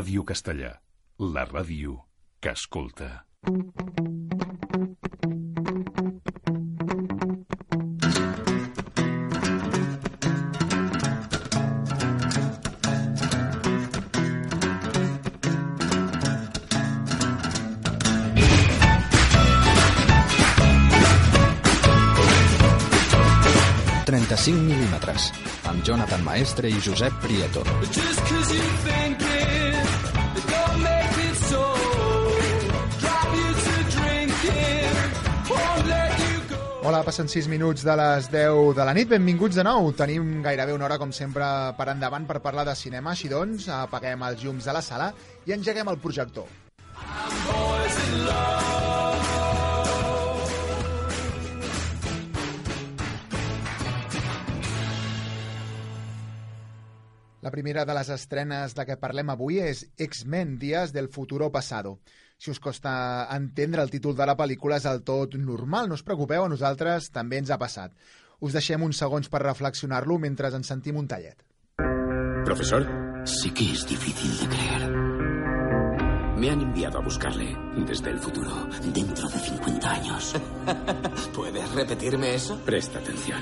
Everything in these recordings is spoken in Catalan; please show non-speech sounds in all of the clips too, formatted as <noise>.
Ràdio Castellà, la ràdio que escolta. ...35 mil·límetres, amb Jonathan Maestre i Josep Prieto. Just Hola, passen 6 minuts de les 10 de la nit. Benvinguts de nou. Tenim gairebé una hora, com sempre, per endavant per parlar de cinema. Així doncs, apaguem els llums de la sala i engeguem el projector. La primera de les estrenes de què parlem avui és X-Men, Días del futuro pasado. Si us costa entendre el títol de la pel·lícula és el tot normal, no us preocupeu, a nosaltres també ens ha passat. Us deixem uns segons per reflexionar-lo mentre ens sentim un tallet. Profesor, Sé que es difícil de creer. me han enviado a buscarle. Desde el futuro, dentro de 50 años. <laughs> ¿Puedes repetirme eso? Presta atención.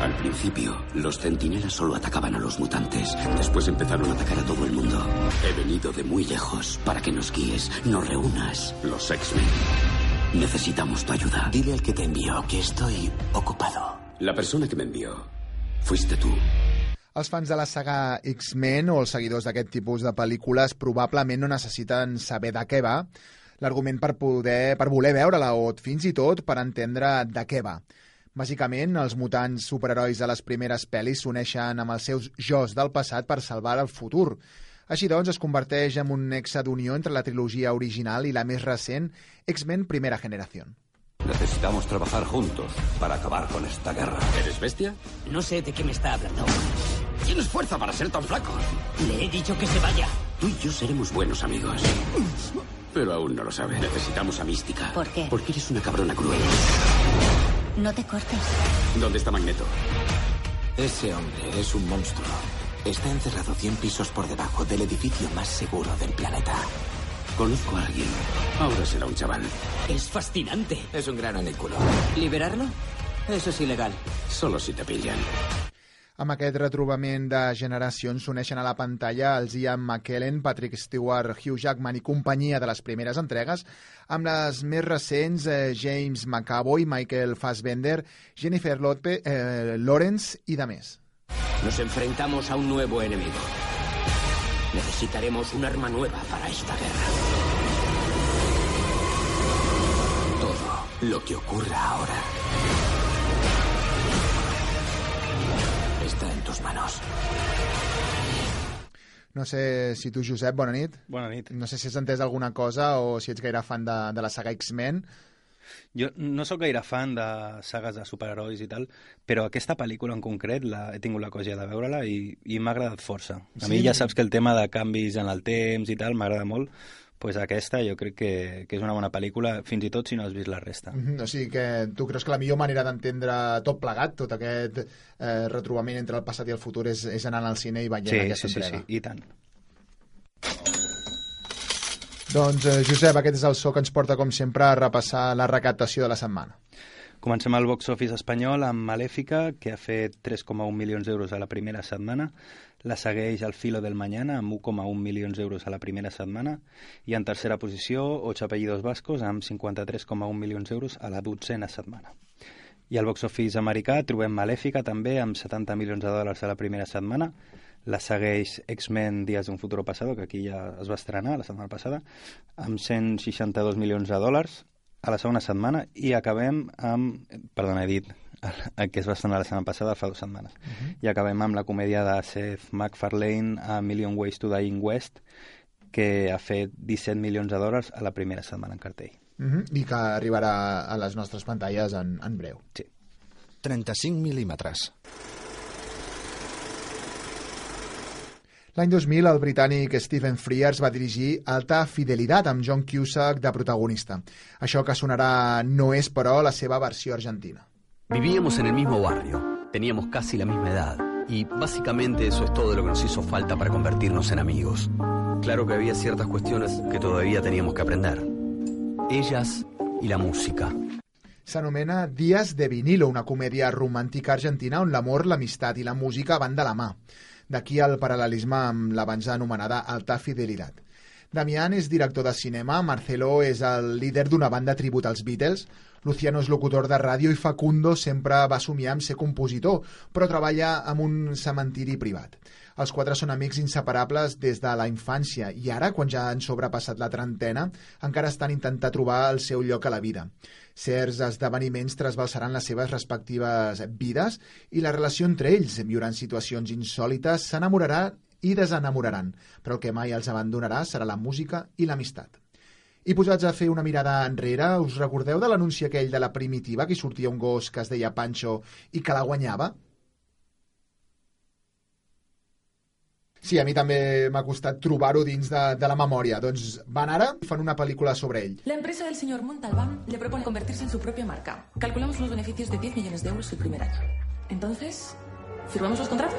Al principio, los centinelas solo atacaban a los mutantes. Después empezaron a atacar a todo el mundo. He venido de muy lejos para que nos guíes, nos reúnas. Los X-Men. Necesitamos tu ayuda. Dile al que te envió que estoy ocupado. La persona que me envió fuiste tú. Els fans de la saga X-Men o els seguidors d'aquest tipus de pel·lícules probablement no necessiten saber de què va l'argument per, poder, per voler veure-la o fins i tot per entendre de què va. Bàsicament, els mutants superherois de les primeres pel·lis s'uneixen amb els seus jos del passat per salvar el futur. Així doncs, es converteix en un nexe d'unió entre la trilogia original i la més recent, X-Men Primera Generació. Necesitamos trabajar juntos para acabar con esta guerra. ¿Eres bestia? No sé de qué me está hablando. Tienes fuerza para ser tan flaco. Le he dicho que se vaya. Tú y yo seremos buenos amigos. Pero aún no lo sabe. Necesitamos a Mística. ¿Por qué? Porque eres una cabrona cruel. No te cortes. ¿Dónde está Magneto? Ese hombre es un monstruo. Está encerrado 100 pisos por debajo del edificio más seguro del planeta. Conozco a alguien. Ahora será un chaval. Es fascinante. Es un grano en el culo. ¿Liberarlo? Eso es ilegal. Solo si te pillan. Amb aquest retrobament de generacions s'uneixen a la pantalla els Ian McKellen, Patrick Stewart, Hugh Jackman i companyia de les primeres entregues, amb les més recents eh, James McAvoy, Michael Fassbender, Jennifer Lope, eh, Lawrence i de més. Nos enfrentamos a un nuevo enemigo. Necesitaremos un arma nueva para esta guerra. Todo lo que ocurra ahora No sé si tu, Josep, bona nit. Bona nit. No sé si has entès alguna cosa o si ets gaire fan de, de la saga X-Men. Jo no sóc gaire fan de sagues de superherois i tal, però aquesta pel·lícula en concret la, he tingut la cosa de veure-la i, i m'ha agradat força. A Sí? mi ja saps que el tema de canvis en el temps i tal m'agrada molt, pues aquesta jo crec que, que és una bona pel·lícula, fins i tot si no has vist la resta. Mhm, O sigui que tu creus que la millor manera d'entendre tot plegat, tot aquest eh, retrobament entre el passat i el futur, és, és anar al cine i veient Sí, aquesta sí, sí, entrega. sí, i tant. Doncs, eh, Josep, aquest és el so que ens porta, com sempre, a repassar la recaptació de la setmana. Comencem al box office espanyol amb Malèfica, que ha fet 3,1 milions d'euros a la primera setmana. La segueix El filo del mañana, amb 1,1 milions d'euros a la primera setmana. I en tercera posició, Ocho apellidos vascos, amb 53,1 milions d'euros a la dotzena setmana. I al box office americà trobem Malèfica, també, amb 70 milions de dòlars a la primera setmana. La segueix X-Men Días d'un futuro pasado, que aquí ja es va estrenar la setmana passada, amb 162 milions de dòlars a la segona setmana i acabem amb... Perdona, he dit <laughs> el, que es va estrenar la setmana passada fa dues setmanes. Uh -huh. I acabem amb la comèdia de Seth MacFarlane a Million Ways to Die in West que ha fet 17 milions de dòlars a la primera setmana en cartell. Uh -huh. I que arribarà a les nostres pantalles en, en breu. Sí. 35 mil·límetres. L'any 2000, el britànic Stephen Frears va dirigir Alta Fidelidad amb John Cusack de protagonista. Això que sonarà no és, però, la seva versió argentina. Vivíamos en el mismo barrio, teníamos casi la misma edad. Y básicamente eso es todo lo que nos hizo falta para convertirnos en amigos. Claro que había ciertas cuestiones que todavía teníamos que aprender. Ellas y la música. S'anomena Dies de vinilo, una comèdia romàntica argentina on l'amor, l'amistat i la música van de la mà. D'aquí el paral·lelisme amb l'abans anomenada Alta Fidelitat. Damián és director de cinema, Marcelo és el líder d'una banda tribut als Beatles, Luciano és locutor de ràdio i Facundo sempre va somiar amb ser compositor, però treballa en un cementiri privat. Els quatre són amics inseparables des de la infància i ara, quan ja han sobrepassat la trentena, encara estan intentant trobar el seu lloc a la vida. Certs esdeveniments trasbalsaran les seves respectives vides i la relació entre ells, viuran situacions insòlites, s'enamorarà i desenamoraran, però el que mai els abandonarà serà la música i l'amistat. I posats a fer una mirada enrere, us recordeu de l'anunci aquell de la primitiva que sortia un gos que es deia Pancho i que la guanyava? Sí, a mi també m'ha costat trobar-ho dins de, de la memòria. Doncs van ara i fan una pel·lícula sobre ell. La empresa del señor Montalbán le propone convertirse en su propia marca. Calculamos unos beneficios de 10 millones de euros el primer año. Entonces, ¿firmamos los contratos?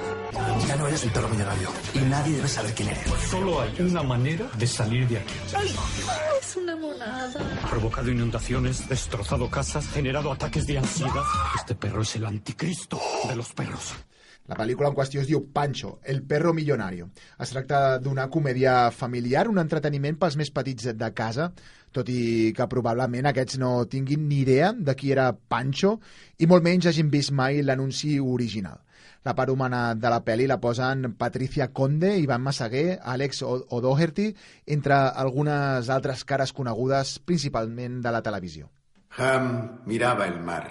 Ya no eres un perro millonario y nadie debe saber quién eres. Solo hay una manera de salir de aquí. Es una monada. Ha provocado inundaciones, destrozado casas, generado ataques de ansiedad. Este perro es el anticristo de los perros. La pel·lícula en qüestió es diu Pancho, el perro millonario. Es tracta d'una comèdia familiar, un entreteniment pels més petits de casa, tot i que probablement aquests no tinguin ni idea de qui era Pancho i molt menys hagin vist mai l'anunci original. La part humana de la pel·li la posen Patricia Conde, Ivan Massaguer, Alex O'Doherty, entre algunes altres cares conegudes principalment de la televisió. Ham miraba el mar,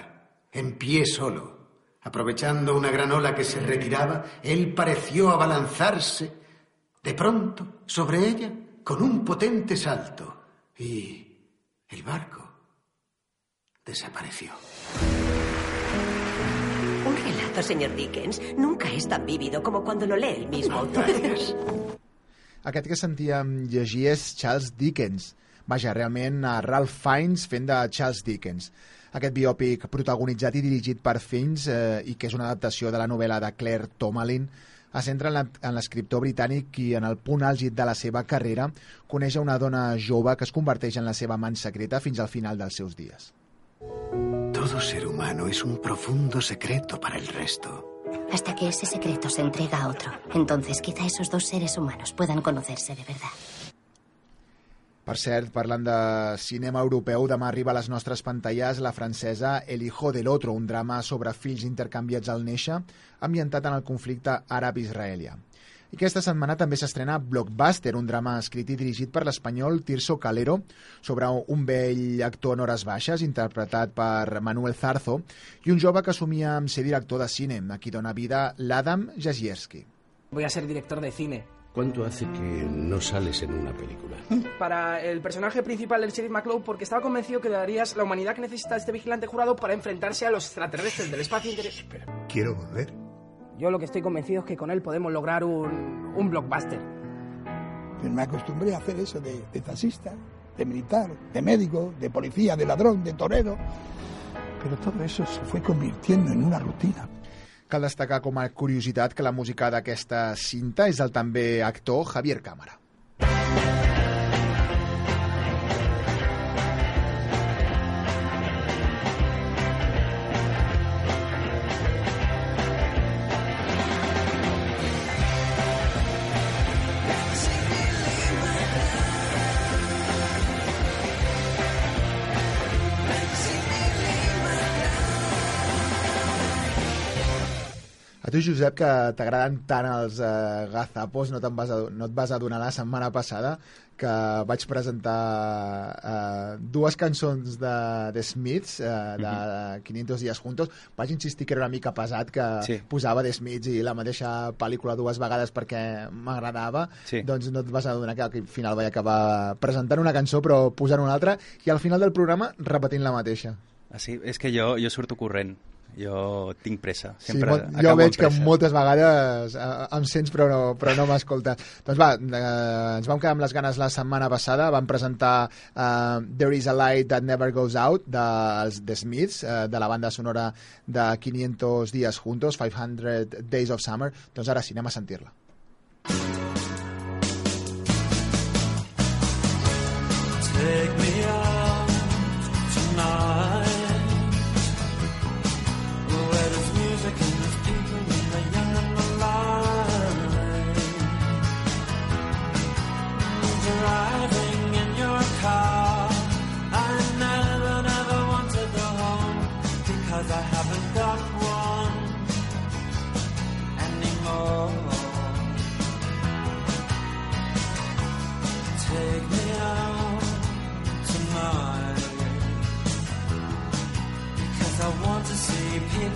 en pie solo. Aprovechando una gran ola que se retiraba, él pareció abalanzarse de pronto sobre ella con un potente salto y el barco desapareció. Un relato, señor Dickens, nunca es tan vívido como cuando lo lee el mismo autor. Aquest que sentíem llegir és Charles Dickens. Vaja, realment a Ralph Fiennes fent de Charles Dickens. Aquest biòpic protagonitzat i dirigit per Fiennes eh, i que és una adaptació de la novel·la de Claire Tomalin es centra en la- en l'escriptor britànic qui en el punt àlgid de la seva carrera coneix a una dona jove que es converteix en la seva amant secreta fins al final dels seus dies. Todo ser humano es un profundo secreto para el resto. Hasta que ese secreto se entrega a otro. Entonces quizá esos dos seres humanos puedan conocerse de verdad. Per cert, parlant de cinema europeu, demà arriba a les nostres pantalles la francesa El hijo del otro, un drama sobre fills intercanviats al néixer, ambientat en el conflicte àrab-israelià. I aquesta setmana també s'estrena Blockbuster, un drama escrit i dirigit per l'espanyol Tirso Calero, sobre un vell actor en hores baixes, interpretat per Manuel Zarzo, i un jove que assumia amb ser director de cine, a qui dona vida l'Adam Jazierski. Voy a ser director de cine. ¿Cuánto hace que no sales en una película? Para el personaje principal del sheriff McCloud porque estaba convencido que le darías la humanidad que necesita este vigilante jurado para enfrentarse a los extraterrestres del espacio interior. Quiero volver. Yo lo que estoy convencido es que con él podemos lograr un, un blockbuster. Pues me acostumbré a hacer eso de, de taxista, de militar, de médico, de policía, de ladrón, de torero. Pero todo eso se fue convirtiendo en una rutina. Cal destacar com a curiositat que la música d'aquesta cinta és del també actor Javier Cámara. Tu, Josep, que t'agraden tant els eh, gazapos, no, vas a, no et vas adonar la setmana passada que vaig presentar eh, dues cançons de, de Smiths, eh, de 500 dies juntos. Vaig insistir que era una mica pesat que Sí. posava de Smiths i la mateixa pel·lícula dues vegades perquè m'agradava. Sí. Doncs no et vas adonar que al final vaig acabar presentant una cançó però posant una altra i al final del programa repetint la mateixa. Ah, sí? És que jo, jo surto corrent Jo tinc pressa. Sí, Sempre molt, jo veig que moltes vegades eh, em sents però no, però no m'escoltes. Doncs va, eh, ens vam quedar amb les ganes la setmana passada, vam presentar eh, There is a Light That Never Goes Out dels The Smiths, eh, de la banda sonora de 500 días juntos, 500 Days of Summer. Doncs ara sí, anem a sentir-la. Take me out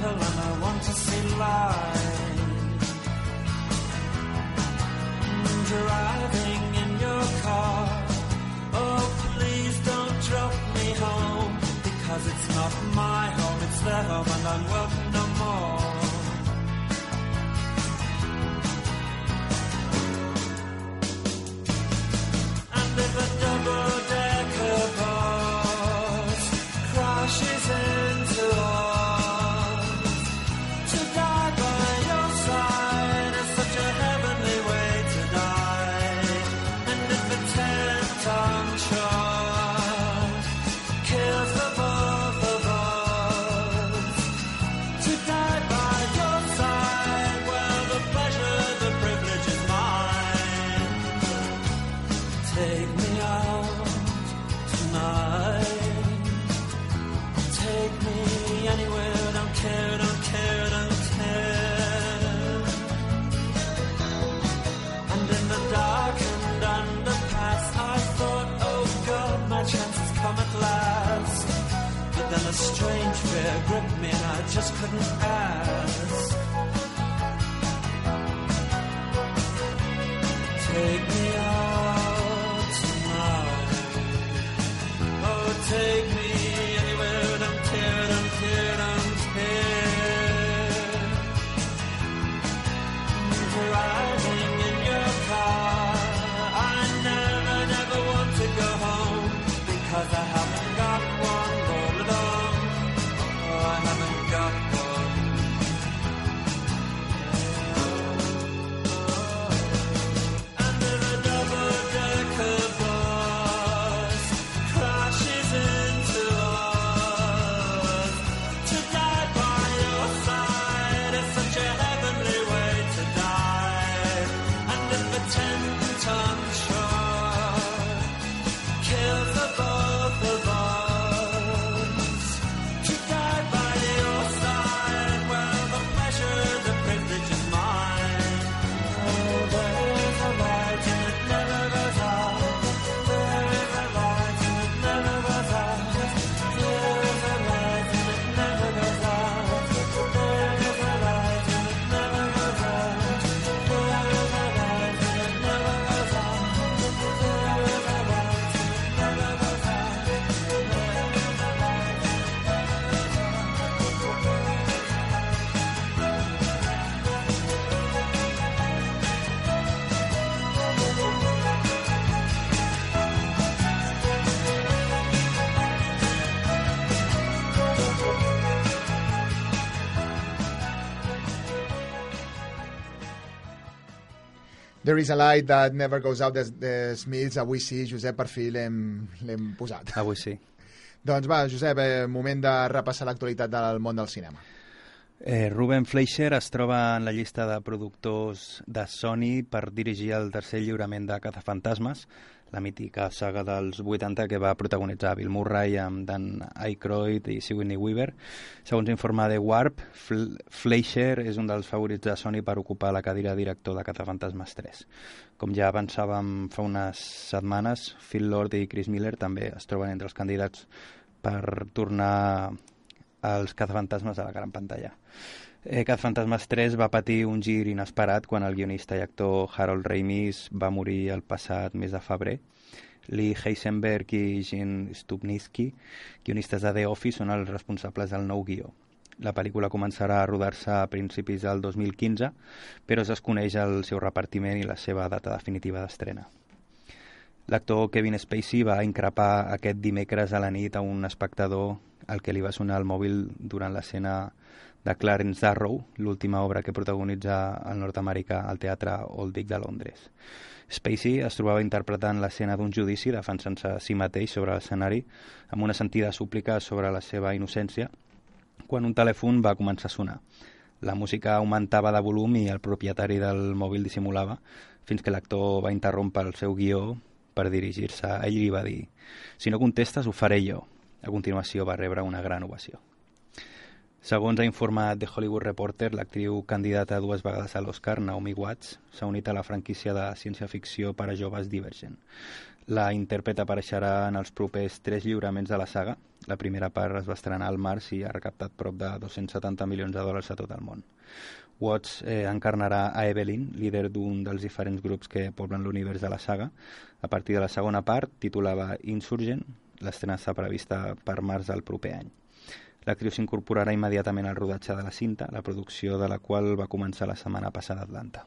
people and I want to see light. Driving in your car, oh please don't drop me home because it's not my home, it's their home and I'm welcome strange fear gripped me and I just couldn't ask. There is a light that never goes out de, de Smiths. Avui sí, Josep, per fi l'hem l'hem posat. Avui sí. <laughs> Doncs va, Josep, eh, moment de repassar l'actualitat del món del cinema. Eh, Ruben Fleischer es troba en la llista de productors de Sony per dirigir el tercer lliurament de Cazafantasmes, la mítica saga dels 80 que va protagonitzar Bill Murray amb Dan Aykroyd i Sigourney Weaver. Segons informa de Warp, Fl Fleischer és un dels favorits de Sony per ocupar la cadira director de Cazafantasmes 3. Com ja avançàvem fa unes setmanes, Phil Lord i Chris Miller també es troben entre els candidats per tornar als cazafantasmes a la gran pantalla. Eh, Cazafantasmes 3 va patir un gir inesperat quan el guionista i actor Harold Ramis va morir el passat mes de febrer. Lee Heisenberg i Gene Stupnitsky, guionistes de The Office, són els responsables del nou guió. La pel·lícula començarà a rodar-se a principis del 2015, però es desconeix el seu repartiment i la seva data definitiva d'estrena. L'actor Kevin Spacey va increpar aquest dimecres a la nit a un espectador al que li va sonar el mòbil durant l'escena de Clarence Darrow, l'última obra que protagonitza el nord-americà al Teatre Old Vic de Londres. Spacey es trobava interpretant l'escena d'un judici defensant-se a si mateix sobre l'escenari amb una sentida súplica sobre la seva innocència quan un telèfon va començar a sonar. La música augmentava de volum i el propietari del mòbil dissimulava fins que l'actor va interrompre el seu guió per dirigir-se a ell i va dir «Si no contestes, ho faré jo». A continuació va rebre una gran ovació. Segons ha informat The Hollywood Reporter, l'actriu candidata dues vegades a l'Oscar, Naomi Watts, s'ha unit a la franquícia de ciència-ficció per a joves Divergent. La intèrpret apareixerà en els propers tres lliuraments de la saga. La primera part es va estrenar al març i ha recaptat prop de 270 milions de dòlars a tot el món. Watts eh, encarnarà a Evelyn, líder d'un dels diferents grups que poblen l'univers de la saga. A partir de la segona part, titulada Insurgent, l'estrena està prevista per març del proper any. L'actriu s'incorporarà immediatament al rodatge de la cinta, la producció de la qual va començar la setmana passada a Atlanta.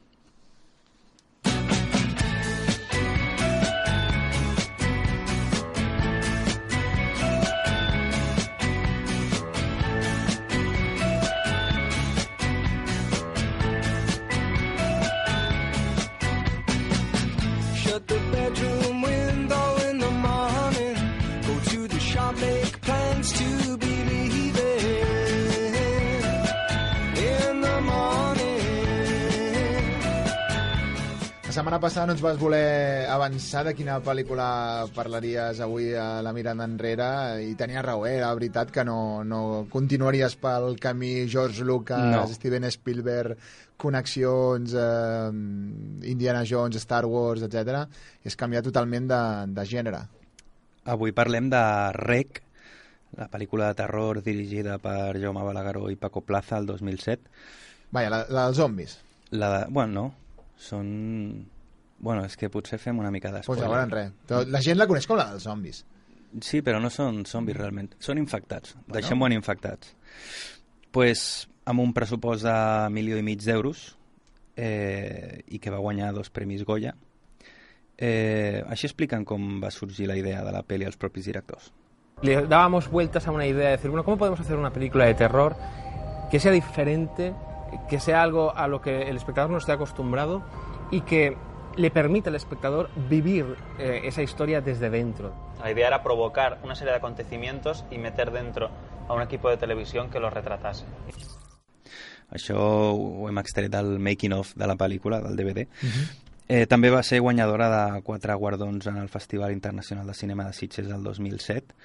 Setmana passada no ens vas voler avançar de quina pel·lícula parlaries avui a la mirada enrere i tenia raó, eh? era veritat que no, no continuaries pel camí George Lucas, No. Steven Spielberg, connexions, eh, Indiana Jones, Star Wars, etc. i has canviat totalment de, de gènere. Avui parlem de Rec, la pel·lícula de terror dirigida per Jaume Balagueró i Paco Plaza el 2007. Vaja, la, la dels zombis. La de, bueno, no, són... Bueno, és que potser fem una mica Pues d'espoiler. llavors res. La gent la coneix com la dels zombis. Sí, però no són zombis realment, són infectats. Bueno. Deixem-ho en infectats. pues, amb un pressupost de milió i mig d'euros eh, i que va guanyar dos premis Goya. Eh, així expliquen com va sorgir la idea de la pel·li als propis directors. Le dábamos vueltas a una idea de decir, bueno, ¿cómo podemos hacer una película de terror que sea diferente, que sea algo a lo que el espectador no esté acostumbrado y que le permita al espectador vivir eh, esa historia desde dentro? La idea era provocar una serie de acontecimientos y meter dentro a un equipo de televisión que los retratase. Això ho hem extret del making-of de la pel·lícula, del DVD. Eh, també va ser guanyadora de quatre guardons en el Festival Internacional de Cinema de Sitges del 2007.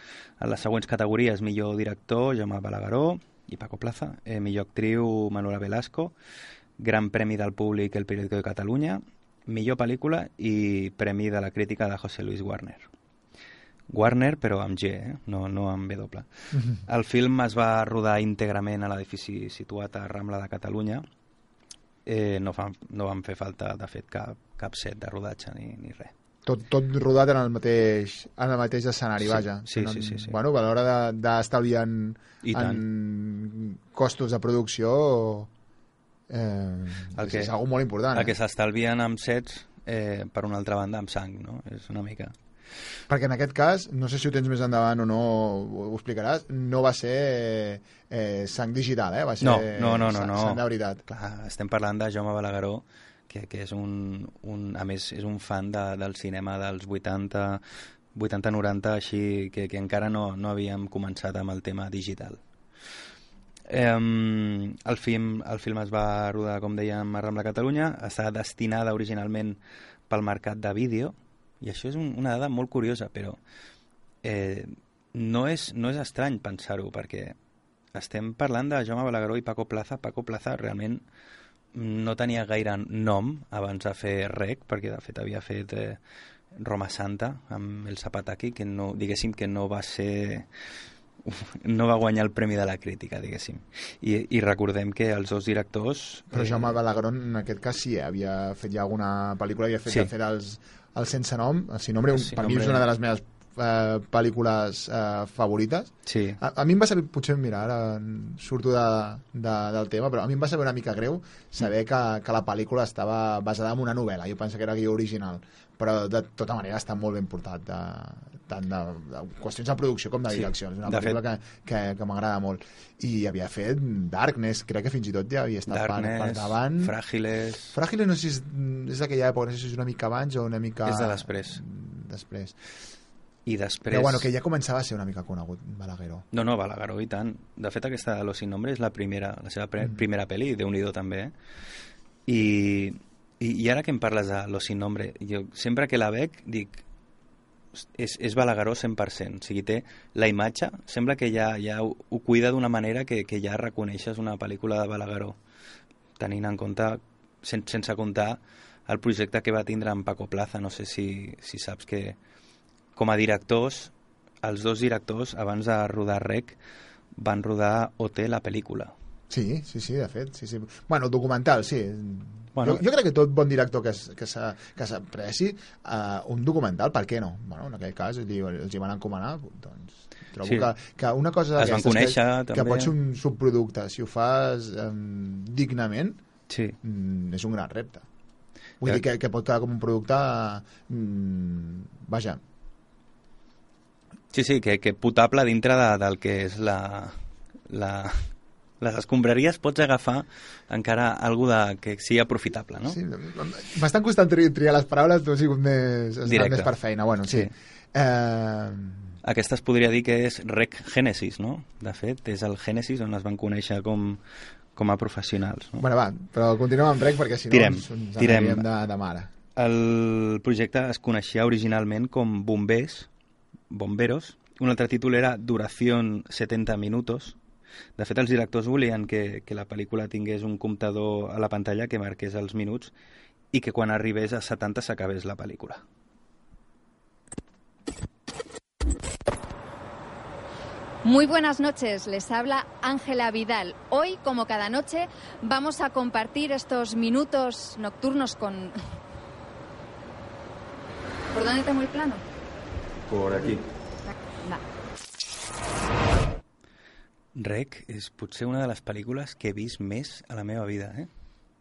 En les següents categories, millor director, Jaume Balagueró i Paco Plaza, eh, millor actriu, Manuela Velasco, Gran Premi del Públic, El Periódico de Catalunya, millor pel·lícula i Premi de la Crítica de José Luis Warner. Warner, però amb G, eh? no, no amb W. <laughs> El film es va rodar íntegrament a l'edifici situat a Rambla de Catalunya. Eh, no, fan, no van fer falta, de fet, cap, cap set de rodatge ni, ni res. Tot, tot rodat en el mateix, en el mateix escenari, Sí, vaja. sí, no, sí, sí, sí. Bueno, a l'hora de- d'estalviar en, en costos de producció eh, El que, és algo molt important. El que Eh? s'estalvien amb sets, eh, per una altra banda, amb sang, no? És una mica... Perquè en aquest cas, no sé si ho tens més endavant o no, ho, ho explicaràs, no va ser eh, eh, sang digital, eh? Va ser No, no, no, no. sang, no. sang de veritat. Clar, estem parlant de Jaume Balagueró, que, que és un, un, a més, és un fan de, del cinema dels 80, 80-90, així que, que encara no, no havíem començat amb el tema digital. Eh, el, film, el film es va rodar, com dèiem, a Rambla Catalunya, està destinada originalment pel mercat de vídeo, i això és un, una dada molt curiosa, però eh, no, és, no és estrany pensar-ho, perquè estem parlant de Jaume Balagueró i Paco Plaza. Paco Plaza realment no tenia gaire nom abans de fer rec, perquè de fet havia fet eh, Roma Santa amb el Zapataki, que no, diguéssim que no va ser no va guanyar el Premi de la Crítica, diguéssim. I, i recordem que els dos directors... Però eh, Jaume Balagueró en aquest cas sí, havia fet ja alguna pel·lícula, havia fet, Sí. sí. fet els, el Sense Nom, el Sin Nombre, un, per mi és una de les meves eh, pel·lícules eh, favorites. Sí. A, a mi em va saber, potser, mira, ara surto de, de, del tema, però a mi em va saber una mica greu saber que, que la pel·lícula estava basada en una novel·la. Jo pensava que era guió original, però de tota manera està molt ben portat, de, tant de, de qüestions de producció com de Sí. direcció. És una De pel·lícula que, que, que m'agrada molt. I havia fet Darkness, crec que fins i tot ja havia estat per, per Darkness, davant. Fràgiles... Fràgiles no sé si és, és d'aquella època, no sé si és una mica abans o una mica... És de després. Després. I després... Però bueno, que ja començava a ser una mica conegut, Balagueró. No, no, Balagueró, i tant. De fet, aquesta de Los Sin Nombre és la primera, la seva pre Mm. primera pel·li, déu nhi també, eh? I, i, I ara que em parles de Los Sin Nombre, jo sempre que la veig dic és, és Balagueró 100%, o sigui, té la imatge, sembla que ja, ja ho, ho cuida d'una manera que, que ja reconeixes una pel·lícula de Balagueró, tenint en compte, sen, sense comptar el projecte que va tindre amb Paco Plaza, no sé si, si saps que com a directors, els dos directors, abans de rodar Rec, van rodar OT, la pel·lícula. Sí, sí, sí, de fet. Sí, sí. Bueno, documental, sí. Bueno. jo, jo crec que tot bon director que, s- que s'a- que s'apreci uh, un documental, per què no? Bueno, en aquell cas li, els hi van encomanar, doncs trobo Sí. que, que una cosa Es van conèixer, que, que també. pot ser un subproducte, si ho fas um, dignament, sí. mm, és un gran repte. Vull Ja. dir que, que pot quedar com un producte... Mm, vaja, Sí, sí, que, que potable dintre de, del que és la, la, les escombraries pots agafar encara algú de, que sigui aprofitable, no? Sí, m'estan costant tri triar les paraules, tu has sigut més, has més per feina. Bueno, sí. Sí. Eh, Aquesta es podria dir que és Rec Genesis, no? De fet, és el Genesis on es van conèixer com, com a professionals. No? bueno, va, però continuem amb rec perquè si no Tirem, ens, ens tirem. de, de mare. El projecte es coneixia originalment com Bombers, Bomberos. Un altre títol era Duración 70 minutos. De fet, els directors volien que, que la pel·lícula tingués un comptador a la pantalla que marqués els minuts i que quan arribés a 70 s'acabés la pel·lícula. Muy buenas noches, les habla Ángela Vidal. Hoy, como cada noche, vamos a compartir estos minutos nocturnos con... ¿Por dónde tengo el plano? Por aquí. Rec és potser una de les pel·lícules que he vist més a la meva vida, eh?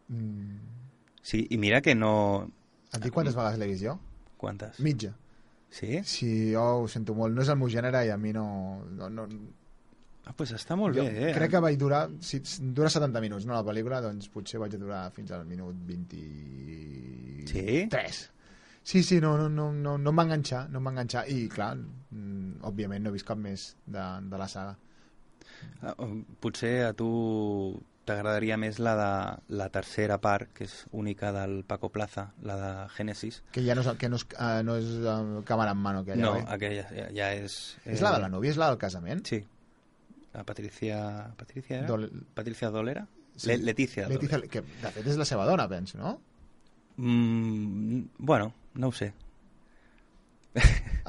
Mm, Sí, i mira que no... et dic quantes vegades l'he vist jo? Quantes? Mitja. Sí? Sí, jo ho sento molt. No és el meu gènere i a mi no... no, no Ah, pues està molt jo bé, eh? crec que vaig durar... Si dura 70 minuts, no, la pel·lícula, doncs potser vaig durar fins al minut 23. Sí? Sí, sí, no, no, no, no, no em va enganxar, no em va enganxar. I, clar, mm, òbviament no he vist cap més de, de la saga. Ah, um, Potser a tu t'agradaria més la de la tercera part, que és única del Paco Plaza, la de Genesis. Que ja no és, que no és, uh, no és uh, càmera en mano, aquella, no, oi? aquella ja, ja és... És la de la núvia, és la del casament? Sí. La Patricia... Patricia era? Dol- Patricia Dolera? Sí. Le Letícia Dolera. Letícia, que de fet és la seva dona, penso, no? Mm, bueno, no ho sé.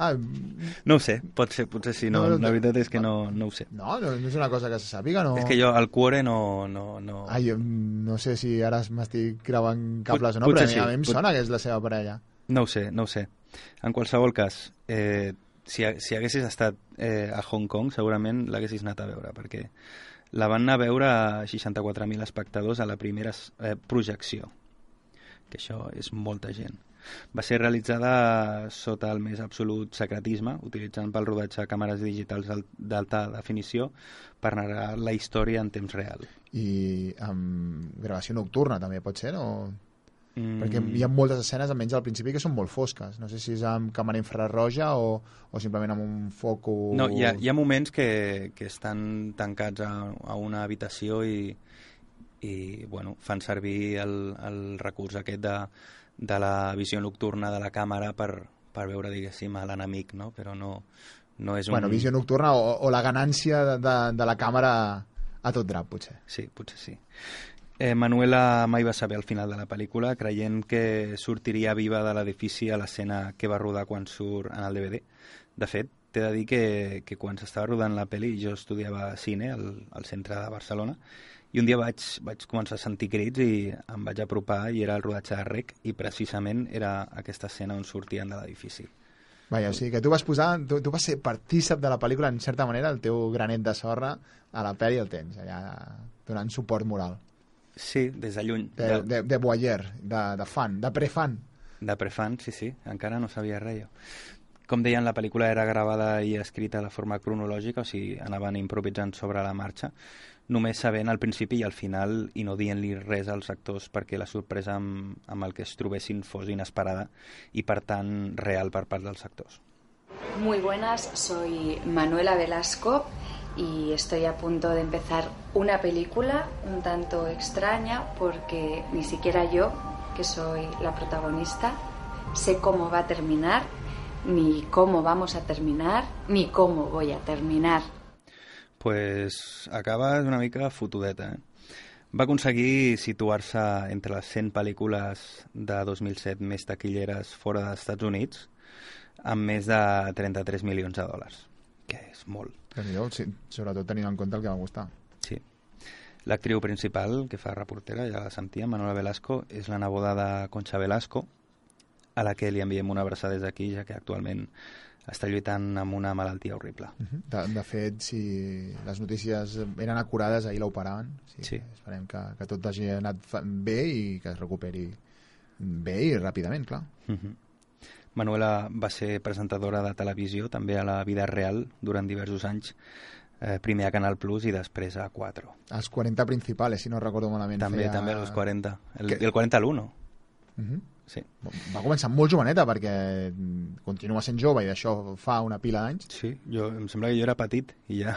Ah, <laughs> No ho sé, pot ser, potser sí, no, No, no, la veritat és que no, no ho sé. no, no, no és una cosa que se sàpiga, no? És que jo al cuore no... no, no... Ai, jo, no sé si ara m'estic creuant cables o no, però a mi, sí, a mi em pot- sona que és la seva parella. No ho sé, no ho sé. En qualsevol cas, eh, si, si haguessis estat eh, a Hong Kong, segurament l'haguessis anat a veure, perquè la van anar a veure a 64.000 espectadors a la primera eh, projecció, que això és molta gent. Va ser realitzada sota el més absolut secretisme, utilitzant pel rodatge càmeres digitals d'al- d'alta definició per narrar la història en temps real. I amb gravació nocturna també pot ser, no? Mm. Perquè hi ha moltes escenes, almenys al principi, que són molt fosques. No sé si és amb càmera infrarroja o, o simplement amb un foco... No, hi ha, hi ha moments que, que estan tancats a, a una habitació i, i bueno, fan servir el, el recurs aquest de, de la visió nocturna de la càmera per, per veure, diguéssim, a l'enemic, no? Però no, no és un... Bueno, visió nocturna o, o la ganància de, de, de la càmera a tot drap, potser. Sí, potser sí. Eh, Manuela mai va saber al final de la pel·lícula, creient que sortiria viva de l'edifici a l'escena que va rodar quan surt en el DVD. De fet, t'he de dir que, que quan s'estava rodant la pel·li jo estudiava cine al, al centre de Barcelona i un dia vaig, vaig començar a sentir crits i em vaig apropar i era el rodatge de Rec i precisament era aquesta escena on sortien de l'edifici. Vaja, o sigui que tu vas posar, tu, tu vas ser partícip de la pel·lícula, en certa manera, el teu granet de sorra a la pel·li el tens, allà donant suport moral. Sí, des de lluny. De, de, de voyeur, de, de fan, de prefan. De prefan, sí, sí. Encara no sabia res jo. Com deien, la pel·lícula era gravada i escrita de forma cronològica, o sigui, anaven improvisant sobre la marxa, només sabent al principi i al final i no dient-li res als actors perquè la sorpresa amb, amb que es trobessin fos inesperada i, per real per part dels actors. Muy buenas, soy Manuela Velasco y estoy a punto de empezar una película un tanto extraña porque ni siquiera yo, que soy la protagonista, sé cómo va a terminar, ni cómo vamos a terminar, ni cómo voy a terminar. Pues acaba una mica fotudeta. Eh? Va aconseguir situar-se entre les 100 pel·lícules de 2007 més taquilleres fora dels Estats Units amb més de 33 milions de dòlars, que és molt. déu sí, sobretot tenint en compte el que va gustar. Sí. L'actriu principal, que fa reportera, ja la sentíem, Manuela Velasco, és la neboda de Concha Velasco, a la que li enviem una abraçada des d'aquí, ja que actualment està lluitant amb una malaltia horrible. De, de fet, si les notícies eren acurades, ahir l'operaven. Sí, Sí. Esperem que, que tot hagi anat bé i que es recuperi bé i ràpidament, clar. Mhm. Manuela va ser presentadora de televisió també a la vida real durant diversos anys, eh, primer a Canal Plus i després a 4. Els 40 principals, si no recordo malament. També, feia... també als 40. El, Que- el 40 a l'1. Mhm. Sí. Va començar molt joveneta perquè mm, continua sent jove i d'això fa una pila d'anys. Sí, jo, em sembla que jo era petit i ja...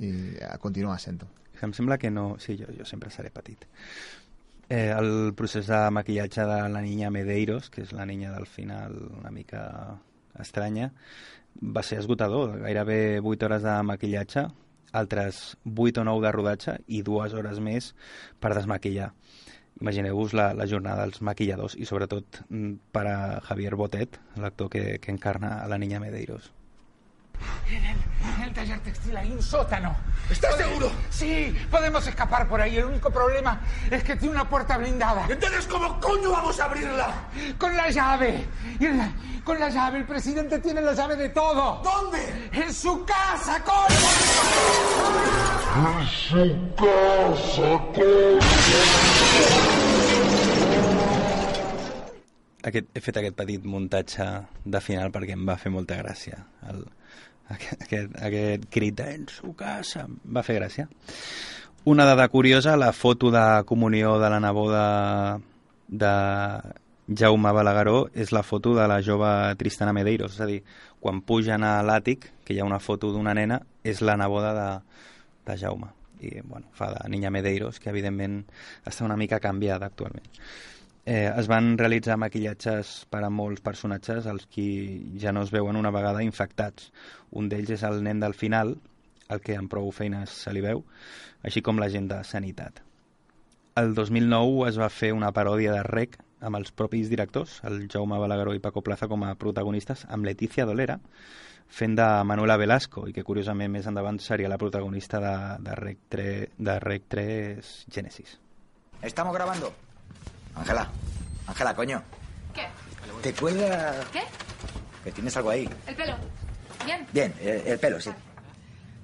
I ja continua sent-ho. Em sembla que no... Sí, jo, jo sempre seré petit. Eh, el procés de maquillatge de la niña Medeiros, que és la niña del final una mica estranya, va ser esgotador. Gairebé 8 hores de maquillatge, altres 8 o 9 de rodatge i dues hores més per desmaquillar. Imagineu-vos la, la jornada dels maquilladors i sobretot mm, per a Javier Botet, l'actor que, que encarna a la niña Medeiros. En el, en el taller textil hay un sótano. ¿Estás seguro? Sí, podemos escapar por ahí. El único problema es que tiene una puerta blindada. Entonces, ¿cómo coño vamos a abrirla? Con la llave. Y la- con la llave, el presidente tiene la llave de todo. ¿Dónde? En su casa, coño. En su casa, Aquest, he fet aquest petit muntatge de final perquè em va fer molta gràcia. El, aquest, aquest, aquest crit en su casa va fer gràcia. Una dada curiosa, la foto de comunió de la neboda de Jaume Balagueró és la foto de la jove Tristana Medeiros, és a dir, quan pugen a l'àtic, que hi ha una foto d'una nena, és la neboda de, de Jaume. I, bueno, fa de Niña Medeiros, que evidentment està una mica canviada actualment. Eh, es van realitzar maquillatges per a molts personatges, els qui ja no es veuen una vegada infectats. Un d'ells és el nen del final, el que amb prou feines se li veu, així com la gent de Sanitat. El 2009 es va fer una paròdia de Rec amb els propis directors, el Jaume Balagueró i Paco Plaza com a protagonistes, amb Letícia Dolera, fent de Manuela Velasco, i que curiosament més endavant seria la protagonista de, de, Rec, 3, de Rec 3 Genesis. Estamos grabando. Ángela, Ángela, coño. ¿Qué? ¿Te cuelga ¿Qué? que tienes algo ahí? El pelo. Bien, Bien, el, el pelo, sí.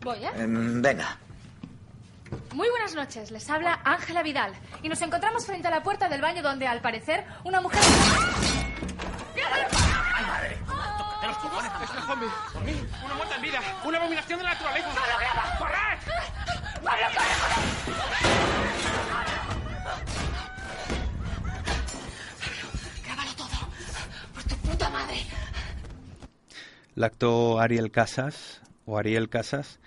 voy, ¿eh? Em, venga. Muy buenas noches, les habla Ángela Vidal y nos encontramos frente a la puerta del baño donde al parecer una mujer... De los cojones, es una zombie. Zombie, Una muerta en vida. Una abominación de la naturaleza. ¡Corred! L'actor Ariel Casas, o Ariel Casas,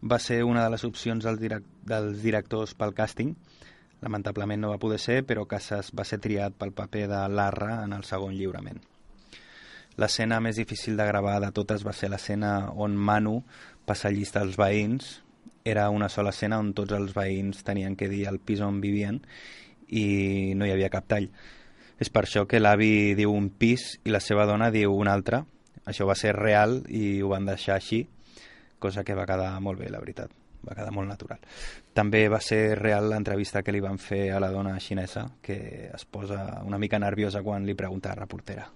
va ser una de les opcions dels, direc dels directors pel càsting. Lamentablement no va poder ser, però Casas va ser triat pel paper de Larra en el segon lliurament. L'escena més difícil de gravar de totes va ser l'escena on Manu passa llista als veïns. Era una sola escena on tots els veïns tenien que dir el pis on vivien i no hi havia cap tall. És per això que l'avi diu un pis i la seva dona diu un altre. Això va ser real i ho van deixar així, cosa que va quedar molt bé, la veritat. Va quedar molt natural. També va ser real l'entrevista que li van fer a la dona xinesa, que es posa una mica nerviosa quan li pregunta a la reportera.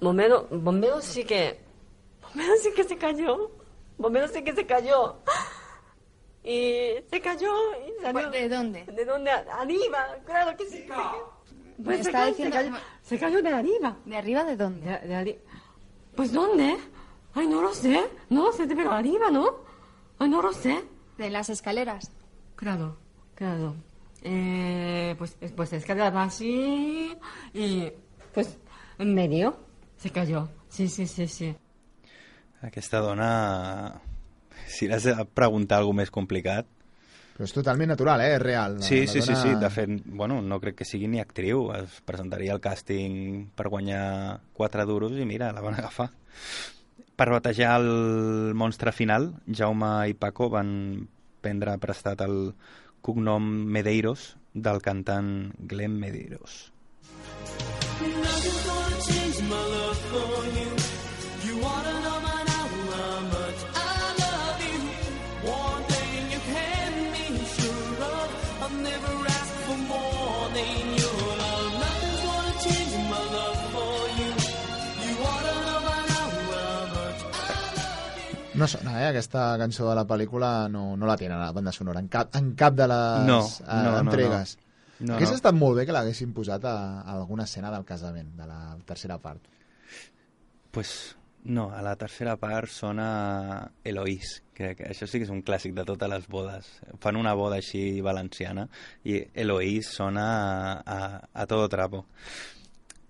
Bombero, bombero sí que Bombero sí que se cayó. Bombero sí que se cayó. Y se cayó y salió. ¿De dónde? ¿De dónde? Arriba, claro que sí. se- Pues se está cayó, diciendo se cayó, se cayó de arriba. ¿De arriba de dónde? De, de arri- Pues ¿dónde? Ay, no lo sé. No lo sé, pero arriba, ¿no? Ay, no lo sé. ¿De las escaleras? Claro, claro. Eh, pues, pues es que así y pues en medio se cayó. Sí, sí, sí, sí. Aquesta dona, si l'has de preguntar alguna més complicat... Però és totalment natural, eh? És real. La- Sí, la sí, sí, dona- sí, de fet, bueno, no crec que sigui ni actriu, es presentaria al càsting per guanyar 4 duros i mira, la van agafar. Per batejar el monstre final, Jaume i Paco van prendre prestat el cognom Medeiros del cantant Glenn Medeiros. Nothing's gonna change my love for you. You wanna know by No sona, eh? Aquesta cançó de la pel·lícula no, no la tenen a la banda sonora, en cap, en cap de les No, eh, no, no, entregues. no. No, Hauria no. estat molt bé que l'haguessin posat a, a alguna escena del casament, de la tercera part. Pues no, a la tercera part sona Eloís, que, que això sí que és un clàssic de totes les bodes. Fan una boda així valenciana i Eloís sona a, a, a todo trapo.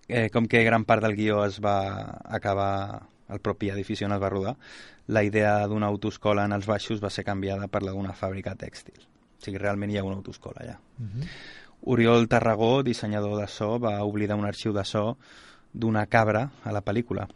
Eh, com que gran part del guió es va acabar el propi edifici on es va rodar, la idea d'una autoescola en els baixos va ser canviada per la d'una fàbrica tèxtil. O sigui, realment hi ha una autoescola allà. Oriol Tarragó, dissenyador de so, va oblidar un arxiu de so d'una cabra a la pel·lícula.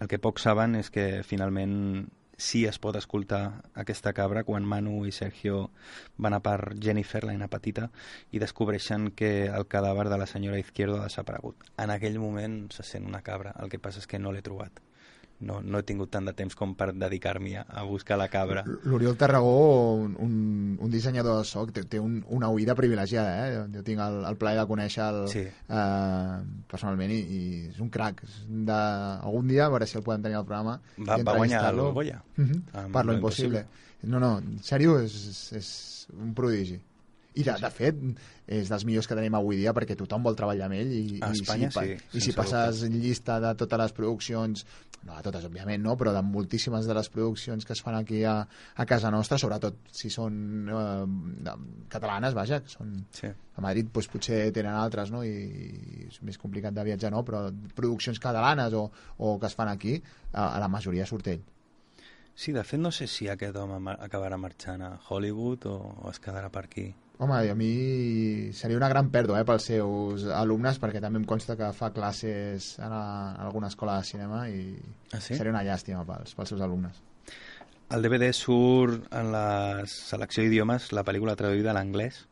El que pocs saben és que finalment sí es pot escoltar aquesta cabra quan Manu i Sergio van a per Jennifer, la nena petita, i descobreixen que el cadàver de la senyora Izquierdo ha desaparegut. En aquell moment se sent una cabra, el que passa és que no l'he trobat. No, no he tingut tant de temps com per dedicar-m'hi a, a buscar la cabra. L'Oriol Tarragó, un, un, un dissenyador de so, té, té un, una oïda privilegiada, eh? Jo tinc el, el plaer de conèixer el, Sí. eh, personalment i, i és un crac. De, algun dia, a veure si el podem tenir al programa. Va- va guanyar el Goya. Mhm. Amb Per lo Lo impossible. No, no, en sèrio, és, és un prodigi. I de, de fet, és dels millors que tenim avui dia perquè tothom vol treballar amb ell i, A i Espanya si, pa- sí, i si passes llista de totes les produccions no de totes, òbviament, no, però de moltíssimes de les produccions que es fan aquí a, a casa nostra, sobretot si són eh, catalanes, vaja, que són sí. a Madrid doncs, potser tenen altres, no? I, i és més complicat de viatjar, no? Però produccions catalanes o, o que es fan aquí, a, a la majoria surt ell. Sí, de fet no sé si aquest home acabarà marxant a Hollywood o, o es quedarà per aquí. Home, a mi seria una gran pèrdua eh, pels seus alumnes, perquè també em consta que fa classes en, a, en alguna escola de cinema i Ah, sí? seria una llàstima pels, pels seus alumnes. El DVD surt en la selecció d'idiomes, la pel·lícula traduïda a l'anglès.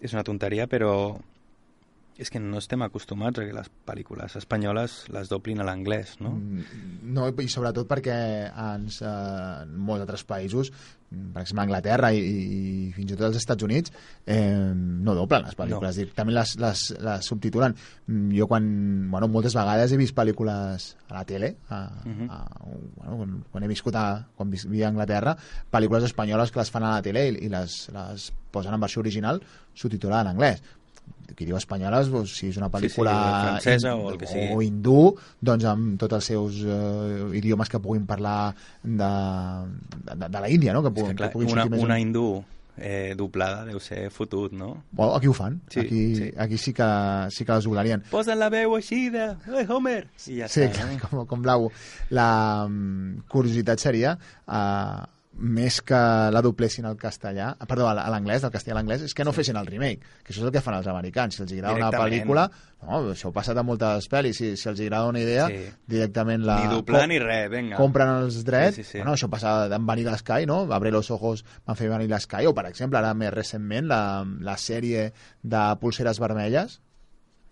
És una tonteria, però és que no estem acostumats a que les pel·lícules espanyoles les doblin a l'anglès, no? Mm, No, i sobretot perquè ens, eh, en molts altres països, per exemple Anglaterra i, i fins i tot els Estats Units, eh, no doblen les pel·lícules, no. directament les, les, les subtitulen. Mm, Jo quan, bueno, moltes vegades he vist pel·lícules a la tele, a, Mhm. a, bueno, quan, quan he viscut a, quan vivia a Anglaterra, pel·lícules espanyoles que les fan a la tele i, i les, les posen en versió original subtitulada en anglès qui diu espanyoles, doncs, si és una Sí, sí, pel·lícula francesa o el que sigui. o hindú, doncs amb tots els seus eh, idiomes que puguin parlar de, de, de la Índia, no? Que, És puguin, que, clar, que puguin una, més una hindú eh, doblada deu ser fotut, no? Bueno, aquí ho fan, Sí, aquí, sí. aquí sí que, sí que les doblarien. Posen la veu així de... Ei, Homer! I ja Sí, està, no? <laughs> com, com blau. La mm, curiositat seria, uh, més que la doblessin al castellà, ah, perdó, a l'anglès, del castellà a l'anglès, és que no fessin el remake, que això és el que fan els americans. Si els agrada una pel·lícula, no, això ha passat a moltes pel·lis, si, si els agrada una idea, Sí. directament la... Ni doblar com- ni res, vinga. Compren els drets, Sí, sí, sí. Bueno, això passa en Vanilla Sky, no? Abre los ojos van fer Vanilla Sky, o per exemple, ara més recentment, la, la sèrie de Pulseres Vermelles,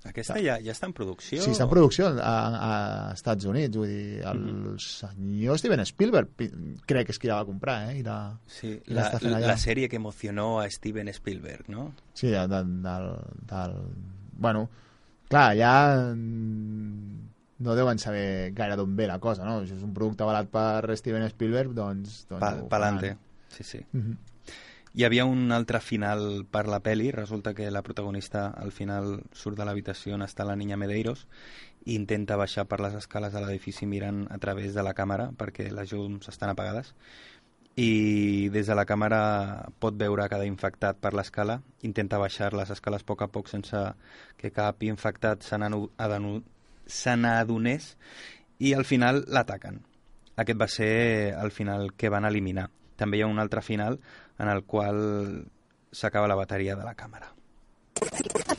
Aquesta ja, ja està en producció? Sí, està en producció a, a Estats Units, vull dir, el Mhm. senyor Steven Spielberg pi- crec que és qui la va comprar, eh? I la, Sí, i la, la, la sèrie que emocionó a Steven Spielberg, no? Sí, de, de, del, del... Bueno, clar, allà mm, no deuen saber gaire d'on ve la cosa, no? Això és un producte avalat per Steven Spielberg, doncs... doncs Pa, palante. faran. Sí, sí. Mhm. Hi havia un altre final per la peli. Resulta que la protagonista al final surt de l'habitació on està la niña Medeiros i intenta baixar per les escales de l'edifici mirant a través de la càmera perquè les llums estan apagades i des de la càmera pot veure cada infectat per l'escala, intenta baixar les escales a poc a poc sense que cap infectat se n'adonés i al final l'ataquen. Aquest va ser el final que van eliminar. També hi ha un altre final en el qual s'acaba la bateria de la càmera. <laughs>